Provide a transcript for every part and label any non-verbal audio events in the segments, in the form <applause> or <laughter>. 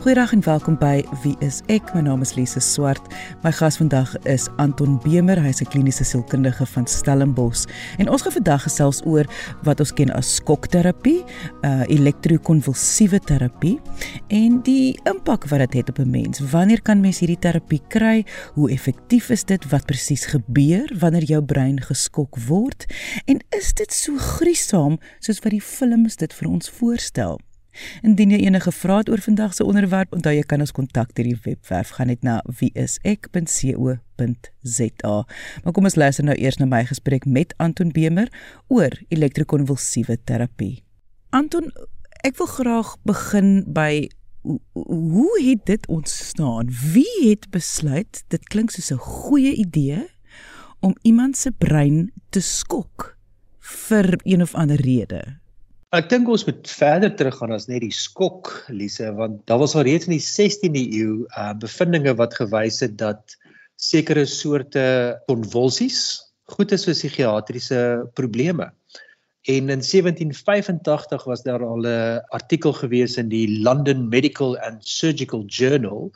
Goeiedag en welkom by Wie is ek? My naam is Lise Swart. My gas vandag is Anton Bemer. Hy's 'n kliniese sielkundige van Stellenbosch. En ons gaan vandag gesels oor wat ons ken as skokterapie, uh elektrokonvulsiewe terapie en die impak wat dit het op 'n mens. Wanneer kan mens hierdie terapie kry? Hoe effektief is dit? Wat presies gebeur wanneer jou brein geskok word? En is dit so gruisam soos wat die films dit vir ons voorstel? Indien jy enige vrae het oor vandag se onderwerp, onthou jy kan ons kontak deur die webwerf gaan net na wieisek.co.za. Maar kom ons luister nou eers na my gesprek met Anton Bemer oor elektrokonvulsiewe terapie. Anton, ek wil graag begin by hoe het dit ontstaan? Wie het besluit dit klink soos 'n goeie idee om iemand se brein te skok vir een of ander rede? Ek dink ons moet verder teruggaan as net die skok, Lise, want daar was al reeds in die 16de eeu uh bevindinge wat gewys het dat sekere soorte konvulsies goed is vir psigiatriese probleme. En in 1785 was daar al 'n artikel gewees in die London Medical and Surgical Journal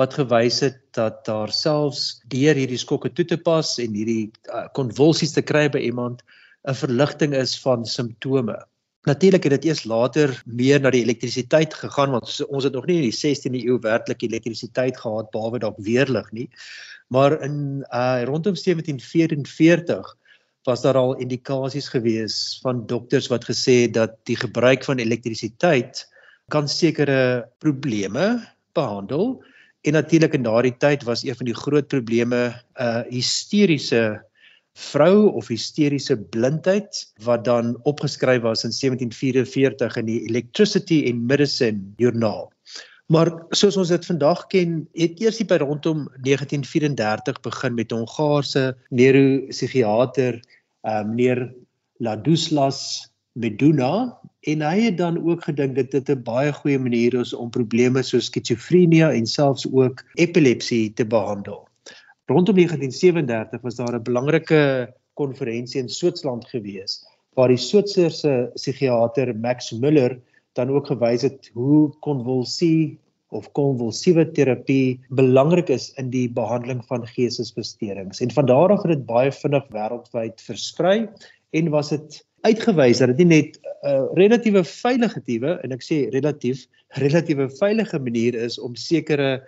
wat gewys het dat daar selfs deur hierdie skokke toe te pas en hierdie konvulsies uh, te kry by iemand 'n verligting is van simptome. Natuurlik het dit eers later meer na die elektrisiteit gegaan want ons het nog nie in die 16de eeu werklik elektrisiteit gehad behalwe dalk weerlig nie. Maar in uh rondom 1744 was daar al indikasies gewees van dokters wat gesê het dat die gebruik van elektrisiteit kan sekere probleme behandel en natuurlik in daardie tyd was een van die groot probleme uh hysteriese vrou of hysteriese blindheid wat dan opgeskryf was in 1744 in die Electricity and Medicine joernaal. Maar soos ons dit vandag ken, het eers by rondom 1934 begin met 'n Hongaarse neuropsigiater, uh, meneer Laduslas Meduna en hy het dan ook gedink dit 'n baie goeie manier is om probleme soos skizofrenie en selfs ook epilepsie te behandel. Rondom 1937 was daar 'n belangrike konferensie in Switserland gewees waar die Switserse psigiater Max Müller dan ook gewys het hoe konvulsie of konvulsiewe terapie belangrik is in die behandeling van geestesversteurings. En van daar af het dit baie vinnig wêreldwyd versprei en was dit uitgewys dat dit nie net 'n uh, relatiewe veilige tiewe en ek sê relatief relatiewe veilige manier is om sekere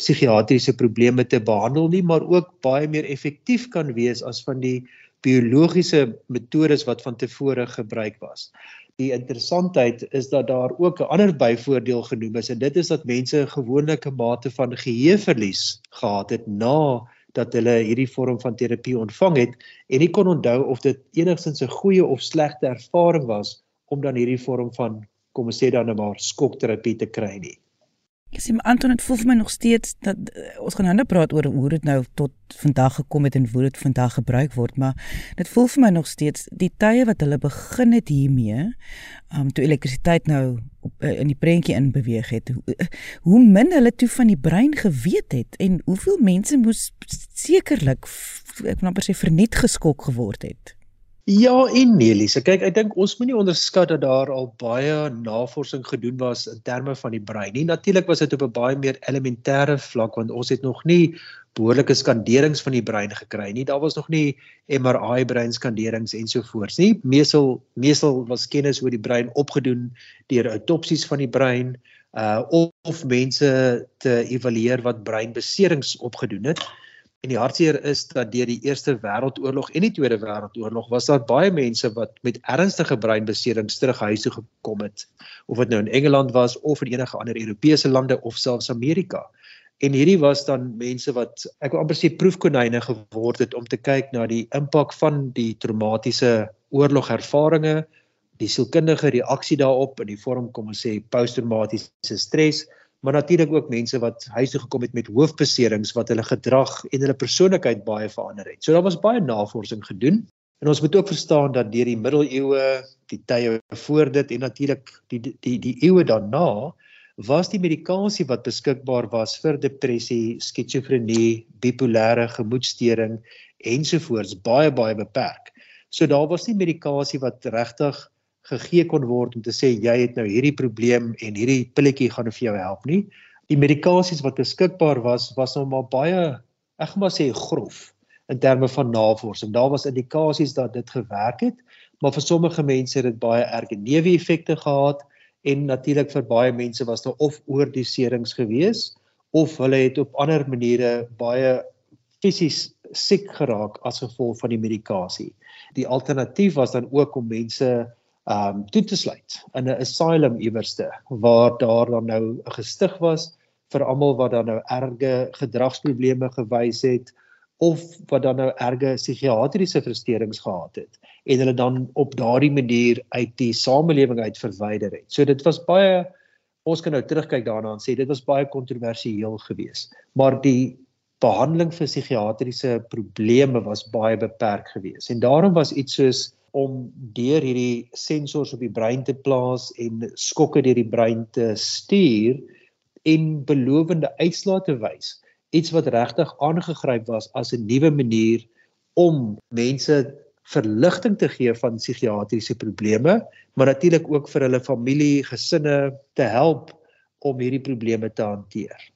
psigiatriese probleme te behandel nie, maar ook baie meer effektief kan wees as van die biologiese metodes wat van tevore gebruik was. Die interessantheid is dat daar ook 'n ander byvoordeel genoem is en dit is dat mense 'n gewone mate van geheueverlies gehad het na dat hulle hierdie vorm van terapie ontvang het en nie kon onthou of dit enigstens 'n goeie of slegte ervaring was om dan hierdie vorm van kom ons sê dan nou maar skokterapie te kry nie. Ek sê Anton het voel vir my nog steeds dat uh, ons gaan nou praat oor hoe dit nou tot vandag gekom het en hoe dit vandag gebruik word, maar dit voel vir my nog steeds die tye wat hulle begin het hiermee, um toe elektrisiteit nou op, uh, in die prentjie in beweeg het. Hoe, uh, hoe min hulle toe van die brein geweet het en hoeveel mense moes sekerlik ek wil amper sê verniet geskok geword het. Ja en nee Lise, kyk ek dink ons moenie onderskat dat daar al baie navorsing gedoen was in terme van die brein nie. Natuurlik was dit op 'n baie meer elementêre vlak want ons het nog nie behoorlike skanderings van die brein gekry nie. Daar was nog nie MRI breinskanderings ensovoorts nie. Meesal meesal was kennis oor die brein opgedoen deur autopsies van die brein uh of, of mense te evalueer wat breinbeserings opgedoen het. En die hartseer is dat deur die Eerste Wêreldoorlog en die Tweede Wêreldoorlog was daar baie mense wat met ernstige breinbeserings terug huis toe gekom het, of dit nou in Engeland was of in enige ander Europese lande of selfs Amerika. En hierdie was dan mense wat ek wil amper sê proefkonyne geword het om te kyk na die impak van die traumatiese oorlogervarings, die sielkundige reaksie daarop in die vorm kom ons sê posttraumatiese stres maar natuurlik ook mense wat huis toe gekom het met hoofbeserings wat hulle gedrag en hulle persoonlikheid baie verander het. So daar was baie navorsing gedoen. En ons moet ook verstaan dat deur die middeleeue, die tye voor dit en natuurlik die die die eeue daarna was die medikasie wat beskikbaar was vir depressie, skizofrenie, bipolêre gemoedstoring ensovoorts baie baie beperk. So daar was nie medikasie wat regtig gegee kon word om te sê jy het nou hierdie probleem en hierdie pilletjie gaan vir jou help nie. Die medikasies wat beskikbaar was was nou maar baie ek gaan maar sê grof in terme van navorsing. Daar was indikasies dat dit gewerk het, maar vir sommige mense het dit baie erge neeweffekte gehad en natuurlik vir baie mense was daar of oordoserings gewees of hulle het op ander maniere baie fisies siek geraak as gevolg van die medikasie. Die alternatief was dan ook om mense um toe te sluit in 'n asylum iewerste waar daar dan nou 'n gestig was vir almal wat dan nou erge gedragsprobleme gewys het of wat dan nou erge psigiatriese versteurings gehad het en hulle dan op daardie manier uit die samelewing uit verwyder het. So dit was baie ons kan nou terugkyk daarna en sê dit was baie kontroversieel geweest. Maar die behandeling vir psigiatriese probleme was baie beperk geweest. En daarom was iets soos om deur hierdie sensors op die brein te plaas en skokke deur die brein te stuur en belovende uitslae te wys. Iets wat regtig aangegryp was as 'n nuwe manier om mense verligting te gee van psigiatriese probleme, maar natuurlik ook vir hulle familie, gesinne te help om hierdie probleme te hanteer.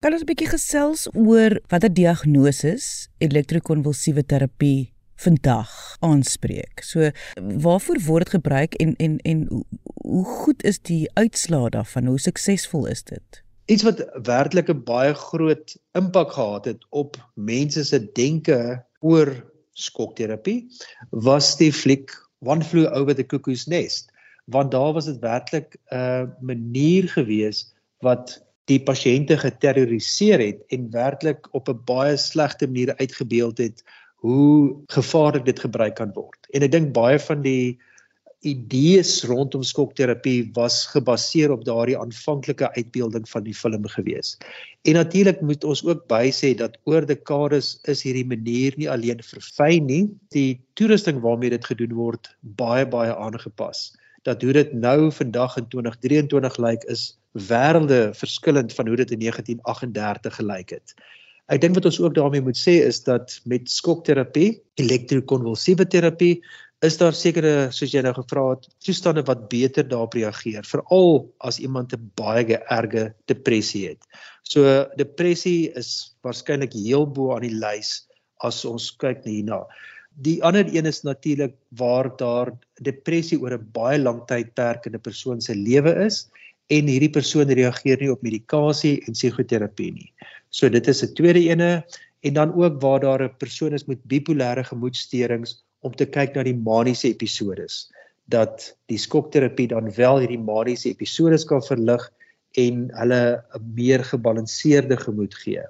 Kan ons 'n bietjie gesels oor watter diagnose elektrokonvulsiewe terapie vandag aanspreek. So waarvoor word dit gebruik en en en hoe goed is die uitslae daarvan? Hoe suksesvol is dit? Iets wat werklik 'n baie groot impak gehad het op mense se denke oor skokterapie was die fliek One Flew Over the Cuckoo's Nest, want daar was dit werklik 'n manier gewees wat die pasiënte geterroriseer het en werklik op 'n baie slegte manier uitgebeeld het hoe gevaarlik dit gebruik kan word. En ek dink baie van die idees rondom skokterapie was gebaseer op daardie aanvanklike uitbeelding van die film gewees. En natuurlik moet ons ook bysê dat oor dekades is hierdie manier nie alleen verfyn nie, die toerusting waarmee dit gedoen word baie baie aangepas. Dat hoe dit nou vandag in 2023 lyk is wêrelde verskillend van hoe dit in 1938 gelyk het. Ek dink wat ons ook daarmee moet sê is dat met skokterapie, elektrokonvulsiewe terapie, is daar sekere soos jy nou gevra het, toestande wat beter daarop reageer, veral as iemand 'n baie erge depressie het. So depressie is waarskynlik heel bo aan die lys as ons kyk hierna. Die ander een is natuurlik waar daar depressie oor 'n baie lang tydperk in 'n persoon se lewe is en hierdie persoon reageer nie op medikasie en psigoterapie nie. So dit is 'n tweede ene en dan ook waar daar 'n persoon is met bipolêre gemoedsteurings om te kyk na die maniese episodes dat die skokterapie dan wel hierdie maniese episodes kan verlig en hulle 'n meer gebalanseerde gemoed gee.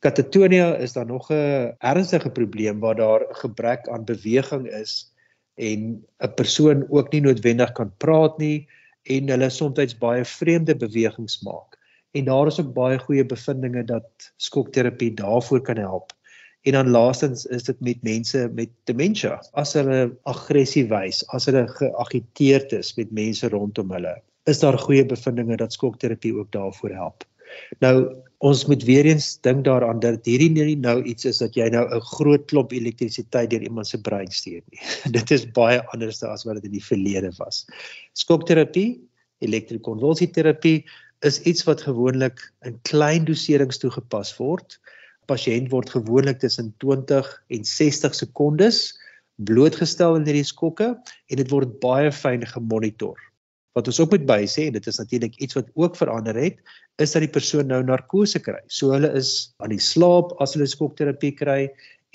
Katatonia is dan nog 'n ernstige probleem waar daar 'n gebrek aan beweging is en 'n persoon ook nie noodwendig kan praat nie en hulle soms baie vreemde bewegings maak en daar is ook baie goeie bevindinge dat skokterapie daarvoor kan help. En dan laastens is dit met mense met demensie. As hulle aggressie wys, as hulle geagiteerd is met mense rondom hulle, is daar goeie bevindinge dat skokterapie ook daarvoor help. Nou ons moet weer eens dink daaraan dat hierdie nie nou iets is dat jy nou 'n groot klomp elektrisiteit deur iemand se brein stuur nie. <laughs> dit is baie anders as wat dit in die verlede was. Skokterapie, elektrokonvulsieterapie is iets wat gewoonlik in klein doserings toegepas word. Pasiënt word gewoonlik tussen 20 en 60 sekondes blootgestel aan hierdie skokke en dit word baie fyn gemonitor. Wat ons ook moet bysê en dit is natuurlik iets wat ook verander het, is dat die persoon nou narkose kry. So hulle is aan die slaap as hulle skokterapie kry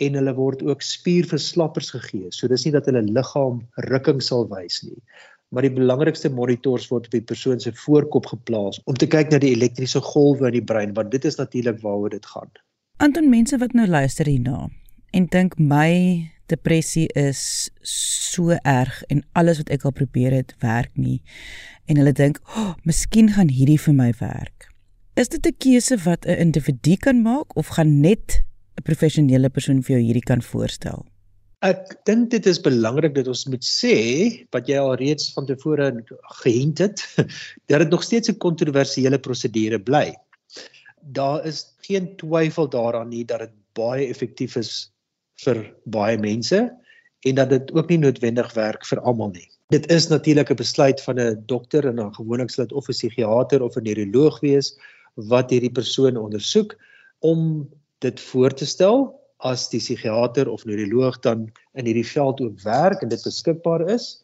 en hulle word ook spierverslappers gegee. So dis nie dat hulle liggaam rukking sal wys nie maar die belangrikste monitors word op die persoon se voorkop geplaas om te kyk na die elektriese golwe in die brein want dit is natuurlik waaroor dit gaan. Anton mense wat nou luister hierna en dink my depressie is so erg en alles wat ek al probeer het werk nie en hulle dink, "Ag, oh, miskien gaan hierdie vir my werk." Is dit 'n keuse wat 'n individu kan maak of gaan net 'n professionele persoon vir jou hierdie kan voorstel? Ek dink dit is belangrik dat ons moet sê wat jy al reeds van tevore gehint het <laughs> dat dit nog steeds 'n kontroversiële prosedure bly. Daar is geen twyfel daaraan nie dat dit baie effektief is vir baie mense en dat dit ook nie noodwendig werk vir almal nie. Dit is natuurlik 'n besluit van 'n dokter en dan gewoonlik sal dit of 'n psigiater of 'n neuroloog wees wat hierdie persoon ondersoek om dit voor te stel as die psigiater of neuroloog dan in hierdie veld ook werk en dit beskikbaar is.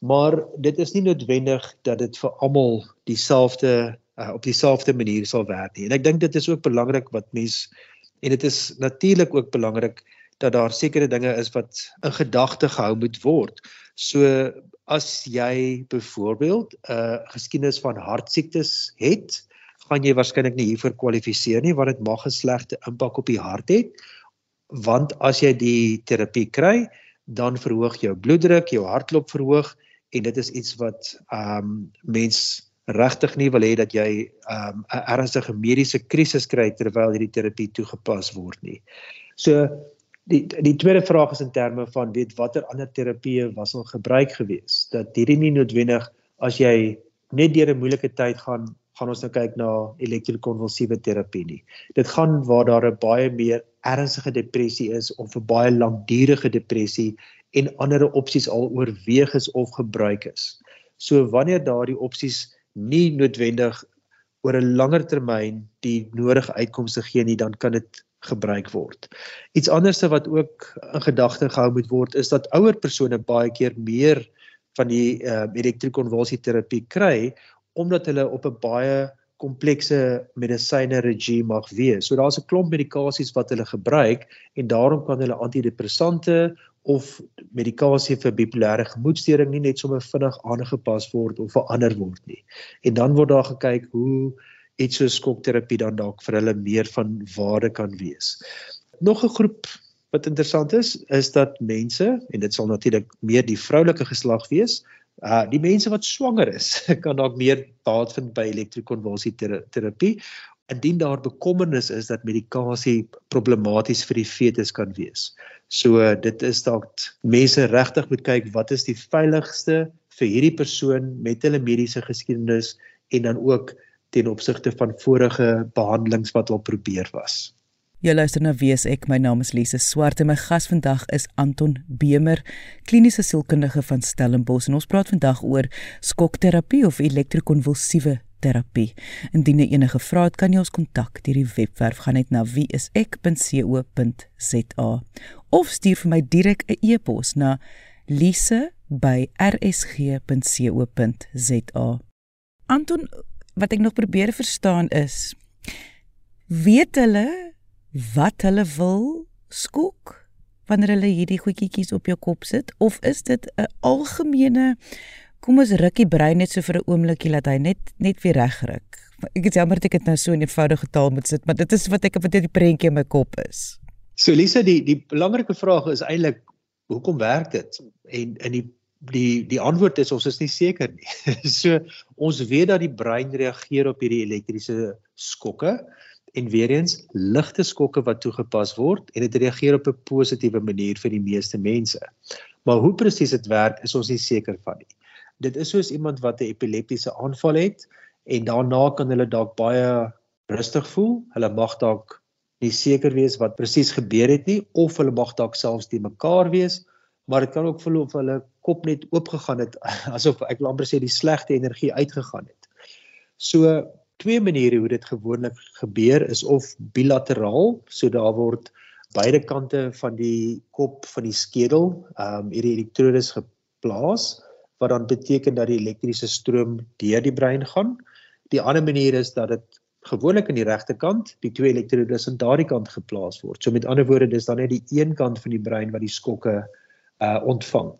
Maar dit is nie noodwendig dat dit vir almal dieselfde uh, op dieselfde manier sal werk nie. En ek dink dit is ook belangrik wat mens en dit is natuurlik ook belangrik dat daar sekere dinge is wat in gedagte gehou moet word. So as jy byvoorbeeld 'n uh, geskiedenis van hartsiektes het, gaan jy waarskynlik nie hiervoor kwalifiseer nie want dit mag 'n slegte impak op die hart hê. Want as jy die terapie kry, dan verhoog jou bloeddruk, jou hartklop verhoog en dit is iets wat ehm um, mens regtig nie wil hê dat jy ehm, 'n um, ernstige mediese krisis kry terwyl hierdie terapie toegepas word nie. So die die tweede vraag is in terme van weet watter ander terapieë was al gebruik gewees? Dat hierdie nie noodwendig as jy net deur 'n moeilike tyd gaan gaan ons nou kyk na elektrokonvulsiewe terapie nie. Dit gaan waar daar 'n baie meer ernstige depressie is of 'n baie langdurige depressie en ander opsies al oorweeg is of gebruik is. So wanneer daardie opsies nie noodwendig oor 'n langer termyn die nodige uitkomste gee nie dan kan dit gebruik word. Iets anderste wat ook in gedagte gehou moet word is dat ouer persone baie keer meer van die uh, elektrokonvulsieterapie kry omdat hulle op 'n baie komplekse medisyne regime mag wees. So daar's 'n klomp medikasies wat hulle gebruik en daarom kan hulle antidepressante of medikasie vir bipolêre gemoedstoring nie net sommer vinnig aangepas word of verander word nie. En dan word daar gekyk hoe iets so skokterapie dan dalk vir hulle meer van waarde kan wees. Nog 'n groep wat interessant is, is dat mense en dit sal natuurlik meer die vroulike geslag wees, uh die mense wat swanger is, <laughs> kan dalk meer baat vind by elektrokonvulsie terapie indien daar bekommernis is dat medikasie problematies vir die fetus kan wees. So dit is dalk mense regtig moet kyk wat is die veiligigste vir hierdie persoon met hulle mediese geskiedenis en dan ook ten opsigte van vorige behandelings wat al probeer was. Jy luister na Wees ek, my naam is Lise Swart en my gas vandag is Anton Bemer, kliniese sielkundige van Stellenbosch en ons praat vandag oor skokterapie of elektrokonvulsiewe terapie. Indien jy enige vrae het, kan jy ons kontak deur die webwerf gaan net na wieisek.co.za of stuur vir my direk 'n e-pos na lise@rsg.co.za. Anton, wat ek nog probeer verstaan is weet hulle wat hulle wil skok wanneer hulle hierdie goedjies op jou kop sit? Of is dit 'n algemene kom ons ruk die brein net so vir 'n oombliekie dat hy net net weer reg ruk ek het jammer dat ek dit nou so in eenvoudige taal moet sit maar dit is wat ek wat die prentjie in my kop is. So Lisa die die belangrike vraag is eintlik hoekom werk dit? En in die die die antwoord is ons is nie seker nie. <laughs> so ons weet dat die brein reageer op hierdie elektriese skokke en weer eens ligte skokke wat toegepas word en dit reageer op 'n positiewe manier vir die meeste mense. Maar hoe presies dit werk is ons nie seker van nie. Dit is soos iemand wat 'n epileptiese aanval het en daarna kan hulle dalk baie rustig voel. Hulle mag dalk nie seker wees wat presies gebeur het nie of hulle mag dalk selfs die mekaar wees maar dit kan ook voel of hulle kop net oopgegaan het <laughs> asof ek amper sê die slegte energie uitgegaan het. So twee maniere hoe dit gewoonlik gebeur is of bilateraal, so daar word beide kante van die kop van die skedel, ehm um, hierdie elektrodes geplaas wat dan beteken dat die elektriese stroom deur die brein gaan. Die ander manier is dat dit gewoonlik aan die regterkant die twee elektrodes aan daardie kant geplaas word. So met ander woorde dis dan net die een kant van die brein wat die skokke uh ontvang.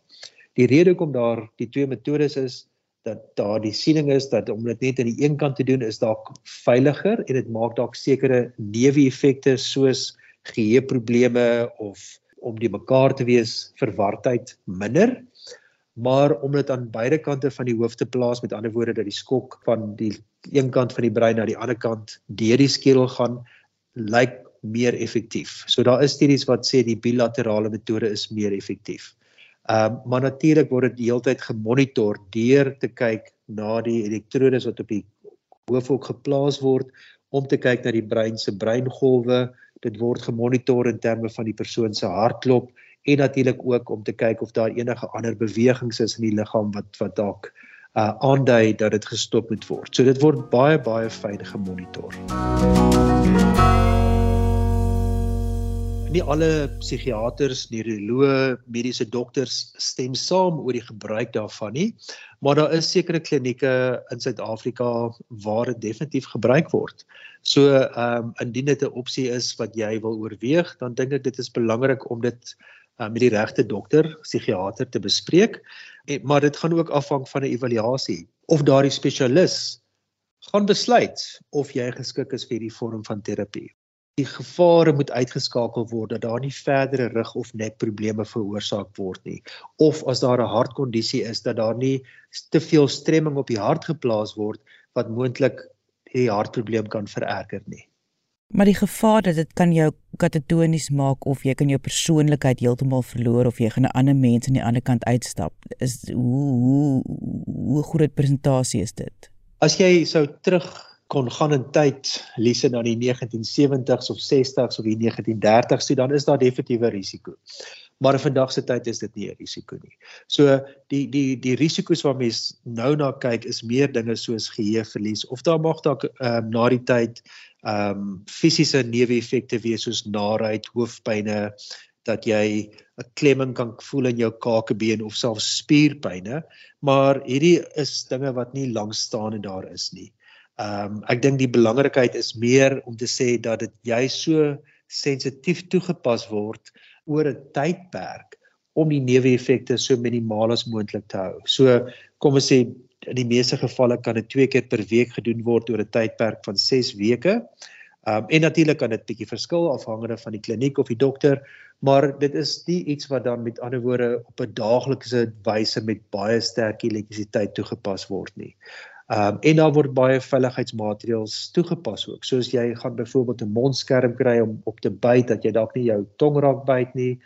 Die rede hoekom daar die twee metodes is dat daar die siening is dat om dit net aan die een kant te doen is dalk veiliger en dit maak dalk sekere neeweffekte soos geheueprobleme of om die mekaar te wees verwardheid minder maar om dit aan beide kante van die hoof te plaas met ander woorde dat die skok van die een kant van die brein na die ander kant deur die skedel gaan lyk meer effektief. So daar is studies wat sê die bilaterale metode is meer effektief. Ehm um, maar natuurlik word dit heeltyd gemonitor deur te kyk na die elektrodes wat op die hoofhoek geplaas word om te kyk na die brein se breingolwe. Dit word gemonitor in terme van die persoon se hartklop en natuurlik ook om te kyk of daar enige ander bewegings is in die liggaam wat wat dalk uh aandui dat dit gestop moet word. So dit word baie baie fyn gemonitor. Nie alle psigiaters, neuroloë, mediese dokters stem saam oor die gebruik daarvan nie, maar daar is sekere klinieke in Suid-Afrika waar dit definitief gebruik word. So ehm um, indien dit 'n opsie is wat jy wil oorweeg, dan dink ek dit is belangrik om dit uh, met die regte dokter, psigiater te bespreek. En, maar dit gaan ook afhang van 'n evaluasie of daardie spesialis gaan besluit of jy geskik is vir die vorm van terapie. Die gevare moet uitgeskakel word dat daar nie verdere rug of nekprobleme veroorsaak word nie of as daar 'n hartkondisie is dat daar nie te veel stremming op die hart geplaas word wat moontlik die hartprobleem kan vererger nie. Maar die gevaar dat dit kan jou katatonies maak of jy kan jou persoonlikheid heeltemal verloor of jy gaan 'n ander mens aan die ander kant uitstap. Is hoe hoe hoe groot persentasie is dit? As jy sou terug kon gaan in tyd, Lise na die 1970s of 60s of die 1930s, so dan is daar definitiewe risiko. Maar vandag se tyd is dit nie 'n risiko nie. So die die die risiko's wat mens nou na kyk is meer dinge soos geheueverlies of daar mag dalk ehm um, na die tyd ehm um, fisiese neeweffekte wees soos naait, hoofpynne, dat jy 'n klemming kan voel in jou kakebeen of selfs spierpynne, maar hierdie is dinge wat nie lankstaande daar is nie. Ehm um, ek dink die belangrikheid is meer om te sê dat dit jy so sensitief toegepas word oor 'n tydperk om die neeweffekte so minimaal as moontlik te hou. So kom ons sê in die meeste gevalle kan dit twee keer per week gedoen word oor 'n tydperk van 6 weke. Um en natuurlik kan dit bietjie verskil afhangende van die kliniek of die dokter, maar dit is nie iets wat dan met ander woorde op 'n daaglikse wyse met baie sterk elektrisiteit toegepas word nie. Um en daar word baie veiligheidsmaatreëls toegepas ook. Soos jy gaan byvoorbeeld 'n mondskerm kry om op te byt dat jy dalk nie jou tong raak byt nie.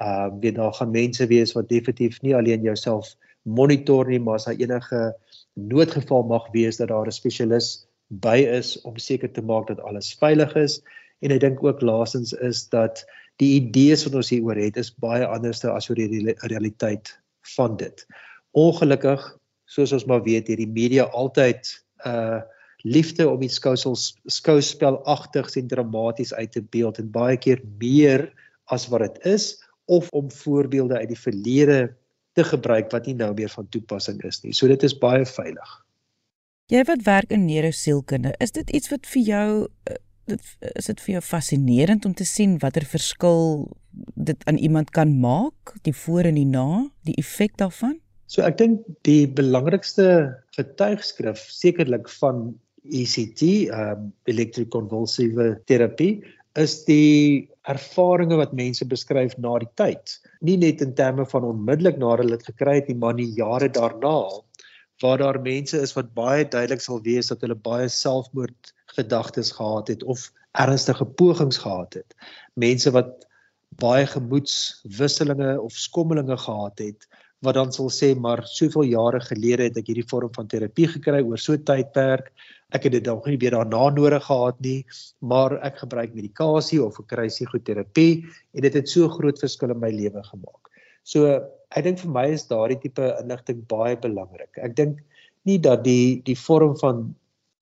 Um weet daar gaan mense wees wat definitief nie alleen jouself monitor nie, maar as daar enige noodgeval mag wees dat daar 'n spesialis by is om seker te maak dat alles veilig is. En ek dink ook laasens is dat die idees wat ons hier oor het is baie anderste as oor die realiteit van dit. Ongelukkig, soos ons maar weet, hierdie media altyd uh liefde om die skousel skouspelagtig en dramaties uit te beeld en baie keer meer as wat dit is of om voorbeelde uit die verlede te gebruik wat nie nou meer van toepassing is nie. So dit is baie veilig. Jy wat werk in neurosielkunde, is dit iets wat vir jou eh, dit is dit vir jou fascinerend om te sien watter verskil dit aan iemand kan maak, die voor en die na, die effek daarvan? So ek dink die belangrikste getuigskrif sekerlik van ECT, um elektrokonvulsiewe terapie, is die ervarings wat mense beskryf na die tyd. Nie net in terme van onmiddellik nadat hulle dit gekry het nie, maar die jare daarna waar daar mense is wat baie duidelik sal wees dat hulle baie selfmoord gedagtes gehad het of ernstige pogings gehad het. Mense wat baie gemoedswisselinge of skommelinge gehad het wat dan sal sê maar soveel jare gelede het ek hierdie vorm van terapie gekry oor so 'n tydperk. Ek het dit dalk nie weer daarna nodig gehad nie, maar ek gebruik medikasie of ek kry psigoterapie en dit het so groot verskil in my lewe gemaak. So ek dink vir my is daardie tipe inligting baie belangrik. Ek dink nie dat die die vorm van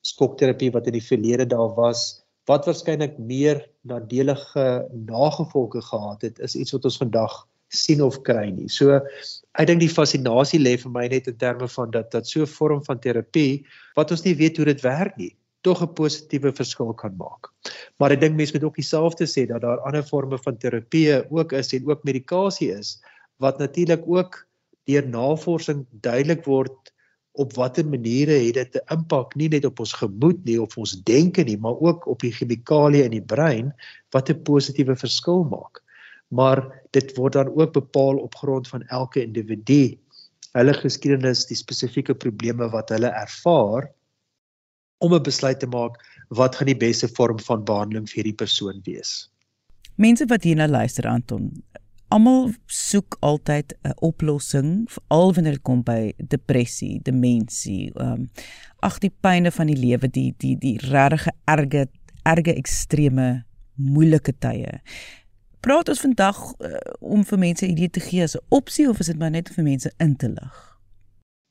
skokterapie wat in die verlede daar was wat waarskynlik meer nadelige nagevolge gehad het, is iets wat ons vandag sien of kry nie. So ek dink die fascinasie lê vir my net in terme van dat dat so 'n vorm van terapie wat ons nie weet hoe dit werk nie, tog 'n positiewe verskil kan maak. Maar ek dink mense moet ook dieselfde sê dat daar ander forme van terapie ook is en ook medikasie is wat natuurlik ook deur navorsing duidelik word op watter maniere het dit 'n impak nie net op ons gemoed nie of ons denke nie, maar ook op die chemikalieë in die brein wat 'n positiewe verskil maak maar dit word dan ook bepaal op grond van elke individu hulle geskiedenis die spesifieke probleme wat hulle ervaar om 'n besluit te maak wat gaan die beste vorm van behandeling vir hierdie persoon wees. Mense wat hierna luister Anton, almal soek altyd 'n oplossing veral wanneer dit kom by depressie, demensie, um, ag die pynne van die lewe, die die die regte erge erge extreme moeilike tye praat ons vandag uh, om vir mense idee te gee as 'n opsie of is dit maar net vir mense in te lig?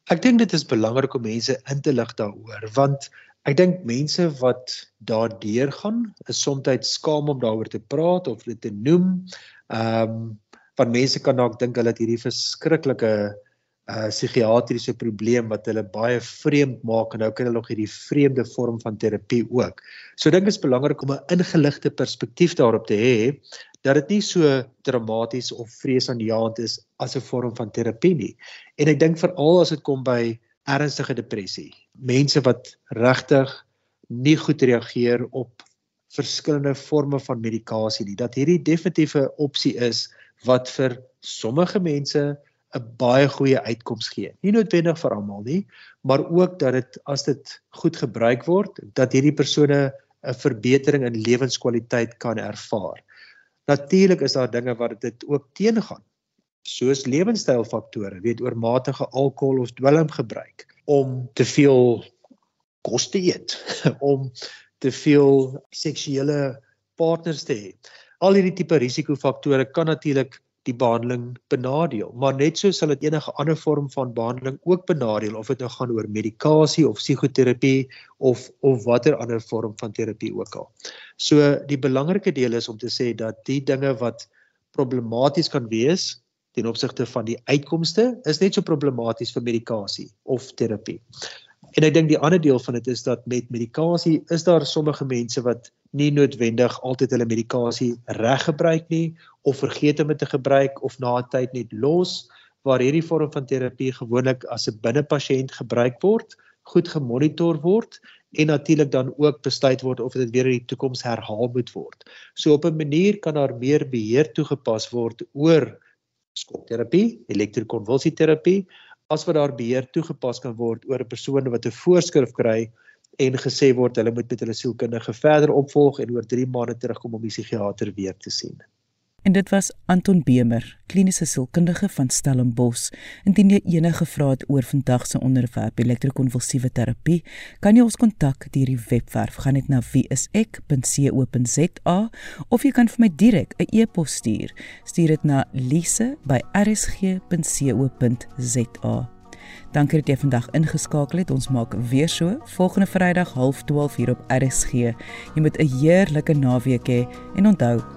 Ek dink dit is belangrik om mense in te lig daaroor want ek dink mense wat daardeur gaan is soms skaam om daaroor te praat of dit te noem. Ehm um, want mense kan dalk dink hulle het hierdie verskriklike uh psigiatriese probleem wat hulle baie vreemd maak en nou kan hulle nog hierdie vreemde vorm van terapie ook. So dink is belangrik om 'n ingeligte perspektief daarop te hê dat dit nie so dramaties of vreesaanjaend is as 'n vorm van terapie nie. En ek dink veral as dit kom by ernstige depressie, mense wat regtig nie goed reageer op verskillende forme van medikasie nie, dat hierdie definitiewe opsie is wat vir sommige mense 'n baie goeie uitkoms gee. Nie noodwendig vir almal nie, maar ook dat dit as dit goed gebruik word, dat hierdie persone 'n verbetering in lewenskwaliteit kan ervaar. Natuurlik is daar dinge wat dit ook teengaan, soos lewenstylfaktore, weet oormatige alkohol of dwelmgebruik, om te veel kos te eet, <laughs> om te veel seksuele partners te hê. Al hierdie tipe risikofaktore kan natuurlik die behandeling benadeel. Maar net so sal dit enige ander vorm van behandeling ook benadeel of dit nou gaan oor medikasie of psigoterapie of of watter ander vorm van terapie ook al. So die belangrike deel is om te sê dat die dinge wat problematies kan wees ten opsigte van die uitkomste is net so problematies vir medikasie of terapie. En ek dink die ander deel van dit is dat met medikasie is daar sommige mense wat nie noodwendig altyd hulle medikasie reg gebruik nie of vergeet om dit te gebruik of na 'n tyd net los waar hierdie vorm van terapie gewoonlik as 'n binnepasiënt gebruik word, goed gemonitor word en natuurlik dan ook besluit word of dit weer in die toekoms herhaal moet word. So op 'n manier kan daar meer beheer toegepas word oor skokterapie, elektrokonvulsieterapie as wat daar beheer toegepas kan word oor 'n persoon wat 'n voorskrif kry en gesê word hulle moet met hulle sielkundige verder opvolg en oor 3 maande terugkom om die psigiater weer te sien. En dit was Anton Bemer, kliniese sielkundige van Stellenbosch. Indien jy enige vrae het oor vandag se onderwerp elektrokonvulsiewe terapie, kan jy ons kontak deur die webwerf gaan net na wieisek.co.za of jy kan vir my direk 'n e-pos stuur. Stuur dit na lise@rsg.co.za. Dankie dat jy vandag ingeskakel het. Ons maak weer so volgende Vrydag 12:30 hier op RSG. Jy moet 'n heerlike naweek hê en onthou,